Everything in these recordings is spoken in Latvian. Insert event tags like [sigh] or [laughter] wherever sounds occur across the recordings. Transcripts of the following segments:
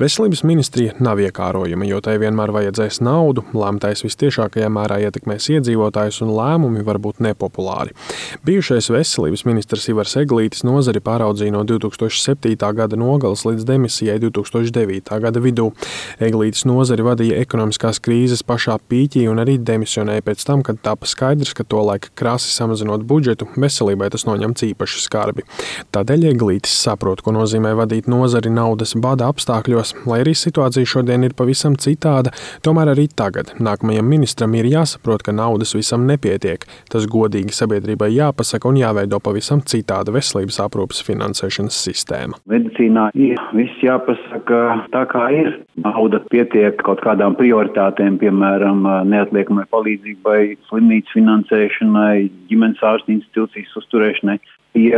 Veselības ministrija nav iekārojama, jo tai vienmēr vajadzēs naudu, lēmtais visciešākajā mērā ietekmēs iedzīvotājus un lēmumi var būt nepopulāri. Bijušais veselības ministrs Ivars Eglītis nozari pāraudzīja no 2007. gada nogales līdz demisijai 2009. gada vidū. Eglītis nozari vadīja ekonomiskās krīzes pašā pīķī un arī demisionēja pēc tam, kad tapa skaidrs, ka tolaik krasi samazinot budžetu, veselībai tas noņemts īpaši skarbi. Tādēļ Eglītis saprot, ko nozīmē vadīt nozari naudas bada apstākļos gados. Lai arī situācija šodien ir pavisam citāda, tomēr arī tagad nākamajam ministram ir jāsaprot, ka naudas visam nepietiek. Tas godīgi sabiedrībai jāpasaka un jāveido pavisam citāda veselības aprūpas finansēšanas sistēma. Medicīnā ir viss jāpasaka tā, kā ir. Nauda pietiek kaut kādām prioritātēm, piemēram, neatliekamai palīdzībai, slimnīcas finansēšanai, ģimenes ārsta institūcijas uzturēšanai. Tie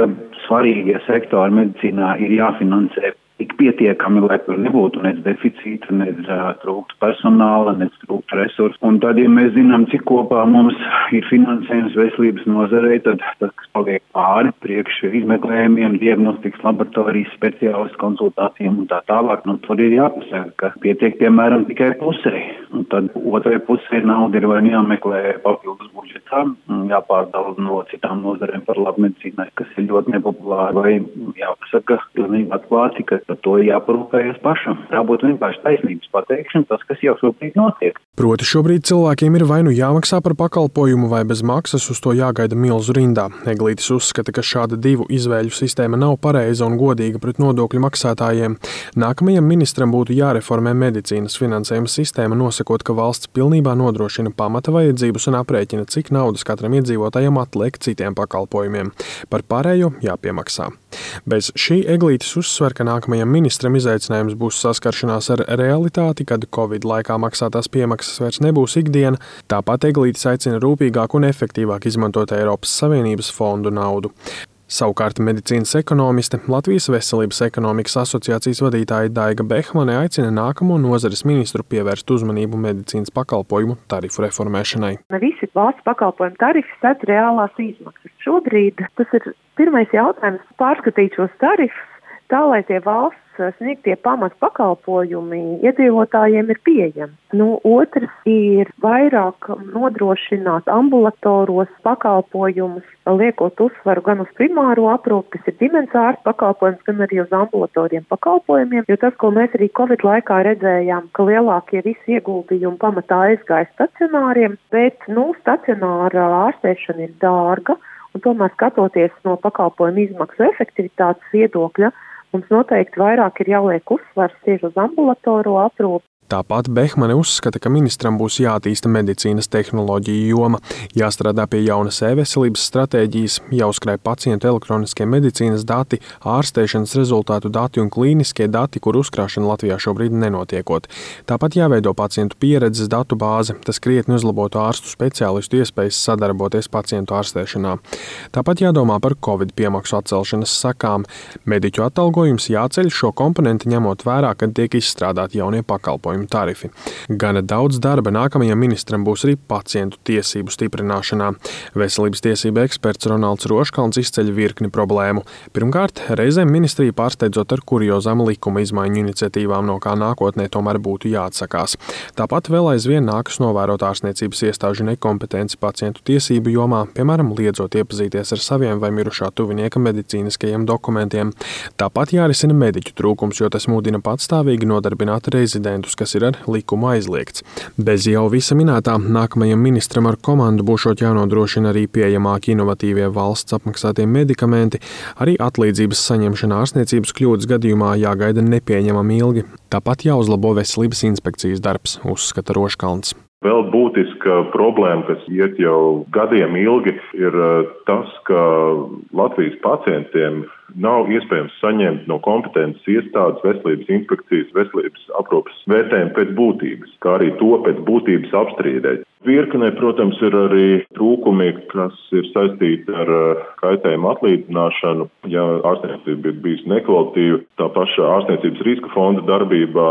svarīgie sektori medicīnā ir jāfinansē tik pietiekami, lai tur nebūtu nec deficīta, nec uh, trūktu personāla, nec trūktu resursu. Un tad, ja mēs zinām, cik kopā mums ir finansējums veselības nozarei, tad tas, kas paliek pāri priekš izmeklējumiem, diagnostikas laboratorijas speciālistu konsultācijām un tā tālāk, nu, tur ir jāpasaka, ka pietiek piemēram tikai pusē. Un tad otrai pusē nauda ir vai nu jāmeklē papildus budžetā, jāpārdala no citām nozarēm par labu medicīnai, kas ir ļoti nepopulāri, vai jāpasaka pilnīgi atklāti, ka par to jāparūpējas pašam. Tā būtu vienkārši taisnības pateikšana, tas, kas jau šobrīd notiek. Proti, šobrīd cilvēkiem ir vai nu jāmaksā par pakalpojumu, vai bez maksas uz to jāgaida milzu rindā. Eglītis uzskata, ka šāda divu izvēļu sistēma nav pareiza un godīga pret nodokļu maksātājiem. Nākamajam ministram būtu jāreformē medicīnas finansējuma sistēma, nosakot, ka valsts pilnībā nodrošina pamata vajadzības un aprēķina, cik naudas katram iedzīvotājam atliek citiem pakalpojumiem. Par pārējo jāpiemaksā. Bez šī eglītes uzsver, ka nākamajam ministram izaicinājums būs saskaršanās ar realitāti, kad Covid laikā maksātās piemaksas vairs nebūs ikdiena. Tāpat eglītes aicina rūpīgāk un efektīvāk izmantot Eiropas Savienības fondu naudu. Savukārt medicīnas ekonomiste, Latvijas Veselības ekonomikas asociācijas vadītāja Daiga Behmane aicina nākamo nozares ministru pievērst uzmanību medicīnas pakalpojumu tarifu reformēšanai. Ne visi valsts pakalpojumu tarifi sedz reālās izmaksas. Šobrīd tas ir pirmais jautājums - pārskatīt šos tarifus tā, lai tie valsts sniegtie pamat pakalpojumi iedzīvotājiem ir pieejami. Nu, otrs ir vairāk nodrošināt ambulatoros pakalpojumus, liekot uzsvaru gan uz primāro aprūpi, kas ir ģimenes ārsta pakalpojums, gan arī uz ambulatoriem pakalpojumiem, jo tas, ko mēs arī Covid laikā redzējām, ka lielākie visi ieguldījumi pamatā aizgāja stacionāriem, bet, nu, stacionāra ārstēšana ir dārga. Un tomēr skatoties no pakalpojumu izmaksu efektivitātes viedokļa, mums noteikti vairāk ir jāliek uzsvars tieši uz ambulatoro aprūpi Tāpat Behmane uzskata, ka ministram būs jātīsta medicīnas tehnoloģija joma, jāstrādā pie jaunas e-veselības stratēģijas, jāuzkrāj pacientu elektroniskie medicīnas dati, ārstēšanas rezultātu dati un klīniskie dati, kur uzkrāšana Latvijā šobrīd nenotiekot. Tāpat jāveido pacientu pieredzes datu bāze, tas krietni uzlabotu ārstu speciālistu iespējas sadarboties pacientu ārstēšanā. Tāpat jādomā par covid piemaksu atcelšanas sakām. Mediķu atalgojums jāceļ šo komponentu ņemot vērā, kad tiek izstrādāti jaunie pakalpojumi pakalpojumu tarifi. Gana daudz darba nākamajam ministram būs arī pacientu tiesību stiprināšanā. Veselības tiesība eksperts Ronalds Roškalns izceļ virkni problēmu. Pirmkārt, reizēm ministrija pārsteidzot ar kuriozām likuma izmaiņu iniciatīvām, no kā nākotnē tomēr būtu jāatsakās. Tāpat vēl aizvien nākas novērot ārstniecības iestāžu nekompetenci pacientu tiesību jomā, piemēram, liedzot iepazīties ar saviem vai mirušā tuvinieka medicīniskajiem dokumentiem. Tāpat jārisina mediķu trūkums, jo tas mudina patstāvīgi nodarbināt rezidentus, kas ir ar likumu aizliegts. Bez jau visa minētā, nākamajam ministram ar komandu būšot jānodrošina arī pieejamāki inovatīvie valsts apmaksātie medikamenti, arī atlīdzības saņemšana ārstniecības kļūdas gadījumā jāgaida nepieņemami ilgi. Tāpat jāuzlabo veselības inspekcijas darbs, uzskata Roškalns. Vēl būtiska problēma, kas iet jau gadiem ilgi, ir eh, tas, ka Latvijas pacientiem nav iespējams saņemt no kompetences iestādes veselības inspekcijas, veselības aprūpas vērtējumu pēc būtības, kā arī to pēc būtības apstrīdēt. Virknē, protams, ir arī trūkumi, kas ir saistīti ar uh, kaitējumu atlīdzināšanu, ja ārstniecība ir bijusi nekvalitīva. Tā paša ārstniecības riska fonda darbībā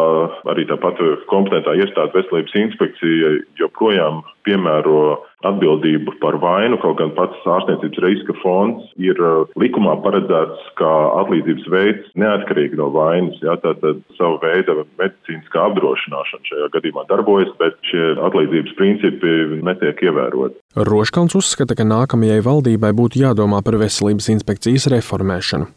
arī tāpat kompetentā iestāde veselības inspekcija joprojām piemēro atbildību par vainu, kaut gan pats ārstniecības riska fonds ir uh, likumā paredzēts kā atlīdzības veids neatkarīgi no vainas. Jā, tātad savu veidu medicīniskā apdrošināšana šajā gadījumā darbojas, bet šie atlīdzības principi netiek ievēroti. Roškalns uzskata, ka nākamajai valdībai būtu jādomā par veselības inspekcijas reformēšanu.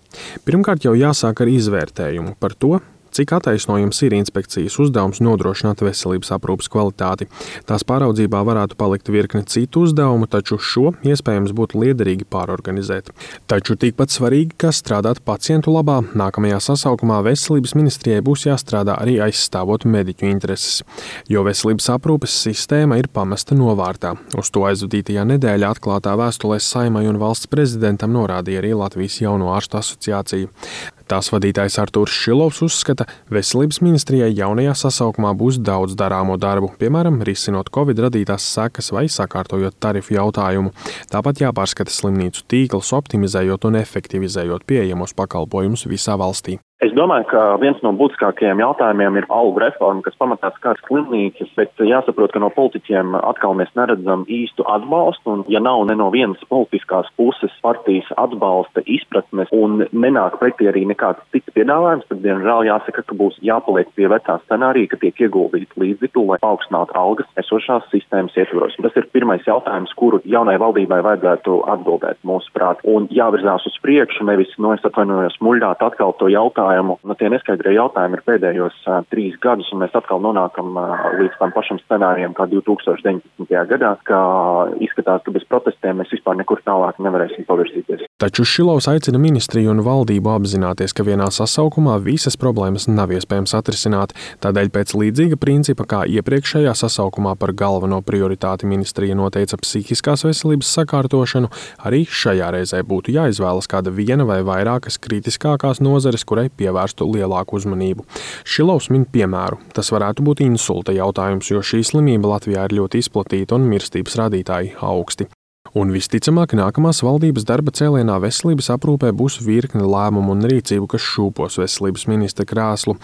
Pirmkārt, jau jāsāk ar izvērtējumu par to, Cik attaisnojums ir inspekcijas uzdevums nodrošināt veselības aprūpas kvalitāti? Tās pāraudzībā varētu palikt virkne citu uzdevumu, taču šo iespējams būtu liederīgi pārorganizēt. Taču tikpat svarīgi, ka strādāt pacientu labā, nākamajā sasaukumā veselības ministrijai būs jāstrādā arī aizstāvot mediķu intereses, jo veselības aprūpes sistēma ir pamesta novārtā. Uz to aizvadītajā nedēļā atklātā vēstulē Saimai un valsts prezidentam norādīja arī Latvijas jauno ārstu asociācija. Tās vadītājs Artūrs Šilovs uzskata, ka veselības ministrijai jaunajā sasaukumā būs daudz darāmo darbu, piemēram, risinot Covid radītās sekas vai sakārtojot tarifu jautājumu. Tāpat jāpārskata slimnīcu tīkls, optimizējot un efektivizējot pieejamos pakalpojumus visā valstī. Es domāju, ka viens no būtiskākajiem jautājumiem ir algu reforma, kas pamatā skar slimnīcas, bet jāsaprot, ka no politiķiem atkal mēs neredzam īstu atbalstu, un ja nav ne no vienas politiskās puses partijas atbalsta izpratnes un nenāk pretī arī nekāds cits piedāvājums, tad, diemžēl, jāsaka, ka būs jāpaliek pie vecā scenārija, ka tiek ieguldīti līdzekļi, lai paaugstinātu algas esošās sistēmas ietvaros. Tas ir pirmais jautājums, kuru jaunai valdībai vajadzētu atbildēt mūsu prāt, un jāvirzās uz priekšu, nevis, no es atvainojos, muļļāt atkal to jautājumu jautājumu. Nu, tie neskaidrie jautājumi ir pēdējos uh, trīs gadus, un mēs atkal nonākam uh, līdz tam pašam scenārijam kā 2019. gadā, ka izskatās, ka bez protestiem mēs vispār nekur tālāk nevarēsim pavirzīties. Taču Šilovs aicina ministriju un valdību apzināties, ka vienā sasaukumā visas problēmas nav iespējams atrisināt. Tādēļ pēc līdzīga principa kā iepriekšējā sasaukumā par galveno prioritāti ministrija noteica psihiskās veselības sakārtošanu, arī šajā reizē būtu jāizvēlas kāda viena vai vairākas kritiskākās nozares, kurai pievērstu lielāku uzmanību. Šilovs min piemēru. Tas varētu būt insulta jautājums, jo šī slimība Latvijā ir ļoti izplatīta un mirstības rādītāji augsti. Un visticamāk, nākamās valdības darba cēlienā veselības aprūpē būs virkne lēmumu un rīcību, kas šūpos veselības ministra krēslu.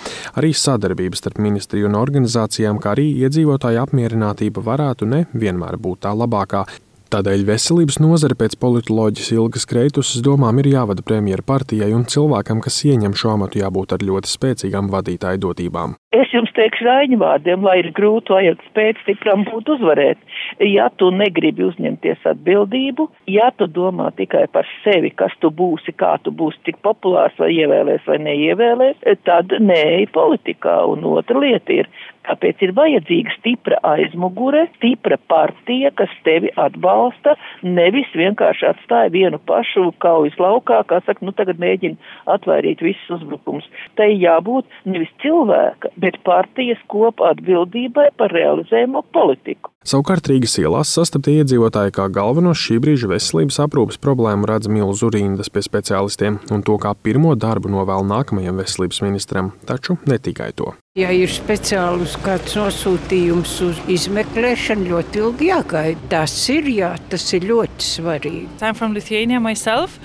Arī sadarbības starp ministriju un organizācijām, kā arī iedzīvotāju apmierinātība varētu ne vienmēr būt tā labākā. Tādēļ veselības nozare pēc politoloģijas Ilgas Kreitusas domām ir jāvada premjera partijai un cilvēkam, kas ieņem šo amatu, jābūt ar ļoti spēcīgām vadītāju dotībām. Es jums teikšu rāņu vārdiem, lai ir grūti, vajag spēt stipram būt uzvarēt. Ja tu negribi uzņemties atbildību, ja tu domā tikai par sevi, kas tu būsi, kā tu būsi, cik populārs vai ievēlēs vai neievēlēs, tad nē, politikā. Un otra lieta ir, Tāpēc ir vajadzīga stipra aizmugure, stipra partija, kas tevi atbalsta, nevis vienkārši atstāja vienu pašu kaujas laukā, kā saka, nu tagad mēģina atvairīt visus uzbrukumus. Tai jābūt nevis cilvēka, bet partijas kopa atbildībai par realizējumu politiku. Savukārt Rīgas ielās sastaptie iedzīvotāji kā galveno šī brīža veselības aprūpas problēmu redz milzu rindas pie speciālistiem un to kā pirmo darbu novēl nākamajam veselības ministram, taču ne tikai to. Ja ir speciāls kāds nosūtījums uz izmeklēšanu, ļoti ilgi jāgaida. Tas ir, jā, tas ir ļoti svarīgi. I'm from Lithuania myself.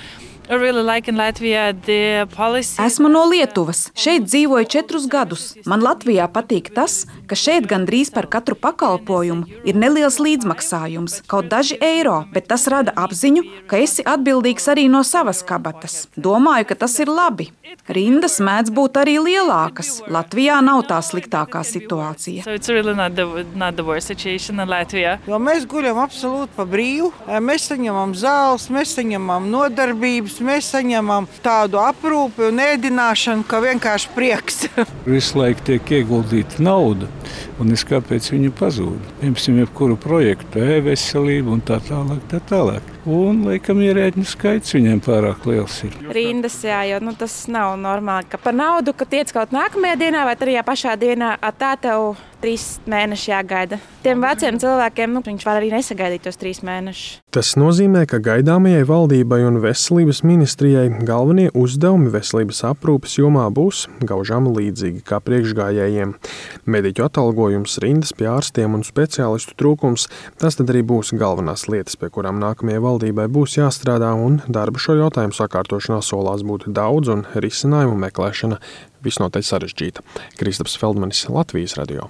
Esmu no Lietuvas. Šeit dzīvoju četrus gadus. Man Latvijā patīk tas, ka šeit gandrīz par katru pakalpojumu ir neliels līdzmaksājums, kaut daži eiro, bet tas rada apziņu, ka esi atbildīgs arī no savas kabatas. Domāju, ka tas ir labi. Rindas mēdz būt arī lielākas. Latvijā nav tā sliktākā situācija. Jo mēs guļam absolūti pa brīvu. Mēs saņemam zāles, mēs saņemam nodarbības mēs saņemam tādu aprūpi un ēdināšanu, ka vienkārši prieks. [laughs] Visu laiku tiek ieguldīta nauda, un es kāpēc viņa pazūd. Piemēram, jebkuru projektu, e-veselību un tā tālāk. Tā tālāk. Un, laikam, ierēģiņu skaits viņiem pārāk liels ir. Rindas, jā, jo nu, tas nav normāli, ka par naudu, ka tiec kaut nākamajā dienā vai arī pašā dienā, tā tev trīs mēneši jāgaida. Tiem veciem cilvēkiem nu, viņš var arī nesagaidīt tos trīs mēnešus. Tas nozīmē, ka gaidāmajai valdībai un veselības ministrijai galvenie uzdevumi veselības aprūpes jomā būs gaužām līdzīgi kā priekšgājējiem. Mediķu atalgojums, rindas pie ārstiem un speciālistu trūkums - tas tad arī būs galvenās lietas, pie kurām nākamajai valdībai būs jāstrādā, un darba šo jautājumu sakārtošanā solās būt daudz un risinājumu meklēšana visnotaļ sarežģīta. Kristaps Feldmanis, Latvijas radio.